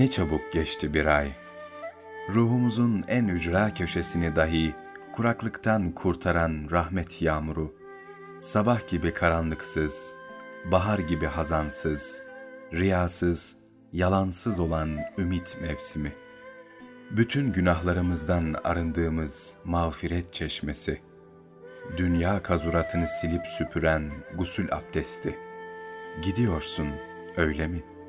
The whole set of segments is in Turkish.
Ne çabuk geçti bir ay. Ruhumuzun en ücra köşesini dahi kuraklıktan kurtaran rahmet yağmuru, sabah gibi karanlıksız, bahar gibi hazansız, riyasız, yalansız olan ümit mevsimi, bütün günahlarımızdan arındığımız mağfiret çeşmesi, dünya kazuratını silip süpüren gusül abdesti, gidiyorsun öyle mi?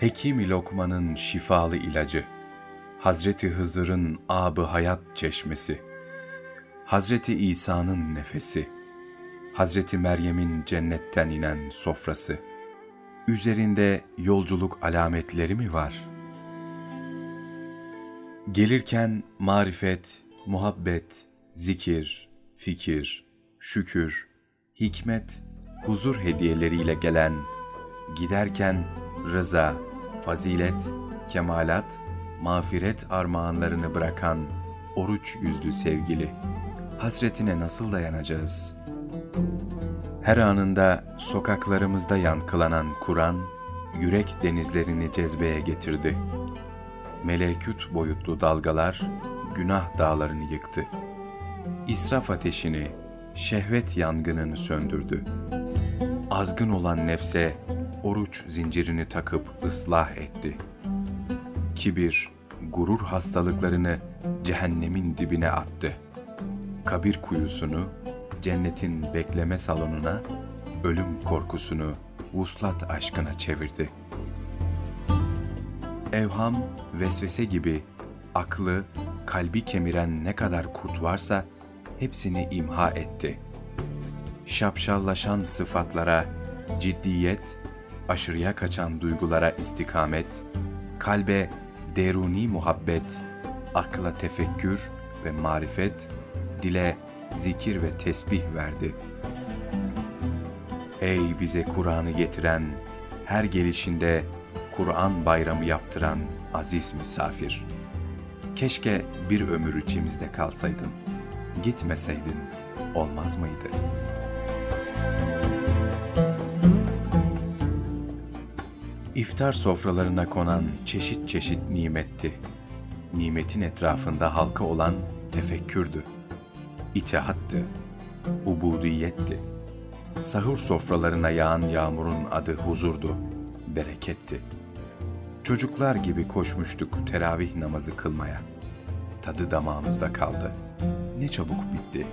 Hekim-i Lokman'ın şifalı ilacı, Hazreti Hızır'ın abı hayat çeşmesi, Hazreti İsa'nın nefesi, Hazreti Meryem'in cennetten inen sofrası, üzerinde yolculuk alametleri mi var? Gelirken marifet, muhabbet, zikir, fikir, şükür, hikmet, huzur hediyeleriyle gelen, giderken rıza, fazilet, kemalat, mağfiret armağanlarını bırakan oruç yüzlü sevgili, hasretine nasıl dayanacağız? Her anında sokaklarımızda yankılanan Kur'an, yürek denizlerini cezbeye getirdi. Melekut boyutlu dalgalar, günah dağlarını yıktı. İsraf ateşini, şehvet yangınını söndürdü. Azgın olan nefse oruç zincirini takıp ıslah etti. Kibir, gurur hastalıklarını cehennemin dibine attı. Kabir kuyusunu cennetin bekleme salonuna, ölüm korkusunu vuslat aşkına çevirdi. Evham, vesvese gibi aklı, kalbi kemiren ne kadar kurt varsa hepsini imha etti. Şapşallaşan sıfatlara ciddiyet, aşırıya kaçan duygulara istikamet, kalbe deruni muhabbet, akla tefekkür ve marifet, dile zikir ve tesbih verdi. Ey bize Kur'an'ı getiren, her gelişinde Kur'an bayramı yaptıran aziz misafir. Keşke bir ömür içimizde kalsaydın, gitmeseydin olmaz mıydı? İftar sofralarına konan çeşit çeşit nimetti. Nimetin etrafında halka olan tefekkürdü itaattı, ubudiyetti. Sahur sofralarına yağan yağmurun adı huzurdu, bereketti. Çocuklar gibi koşmuştuk teravih namazı kılmaya. Tadı damağımızda kaldı. Ne çabuk bitti.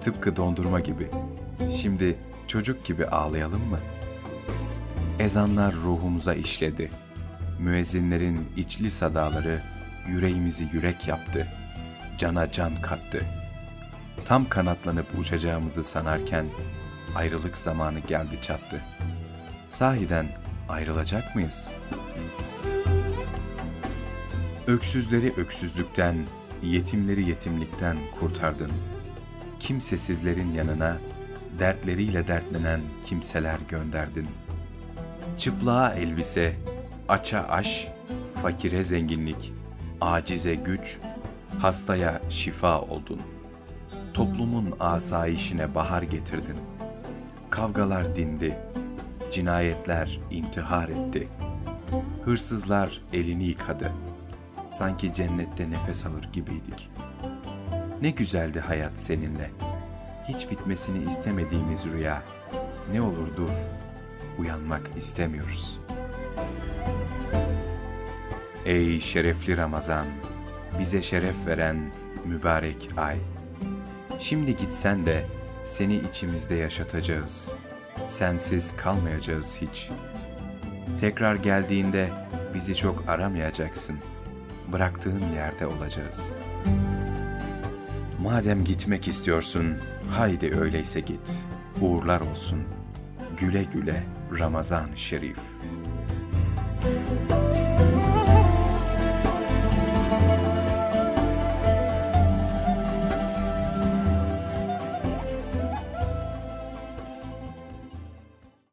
Tıpkı dondurma gibi. Şimdi çocuk gibi ağlayalım mı? Ezanlar ruhumuza işledi. Müezzinlerin içli sadaları yüreğimizi yürek yaptı. Cana can kattı.'' Tam kanatlanıp uçacağımızı sanarken ayrılık zamanı geldi çattı. Sahiden ayrılacak mıyız? Öksüzleri öksüzlükten, yetimleri yetimlikten kurtardın. Kimsesizlerin yanına dertleriyle dertlenen kimseler gönderdin. Çıplığa elbise, aça aş, fakire zenginlik, acize güç, hastaya şifa oldun.'' toplumun asayişine bahar getirdin. Kavgalar dindi, cinayetler intihar etti. Hırsızlar elini yıkadı. Sanki cennette nefes alır gibiydik. Ne güzeldi hayat seninle. Hiç bitmesini istemediğimiz rüya. Ne olur dur, uyanmak istemiyoruz. Ey şerefli Ramazan, bize şeref veren mübarek ay.'' Şimdi gitsen de seni içimizde yaşatacağız. Sensiz kalmayacağız hiç. Tekrar geldiğinde bizi çok aramayacaksın. Bıraktığın yerde olacağız. Madem gitmek istiyorsun, haydi öyleyse git. Uğurlar olsun. Güle güle Ramazan Şerif.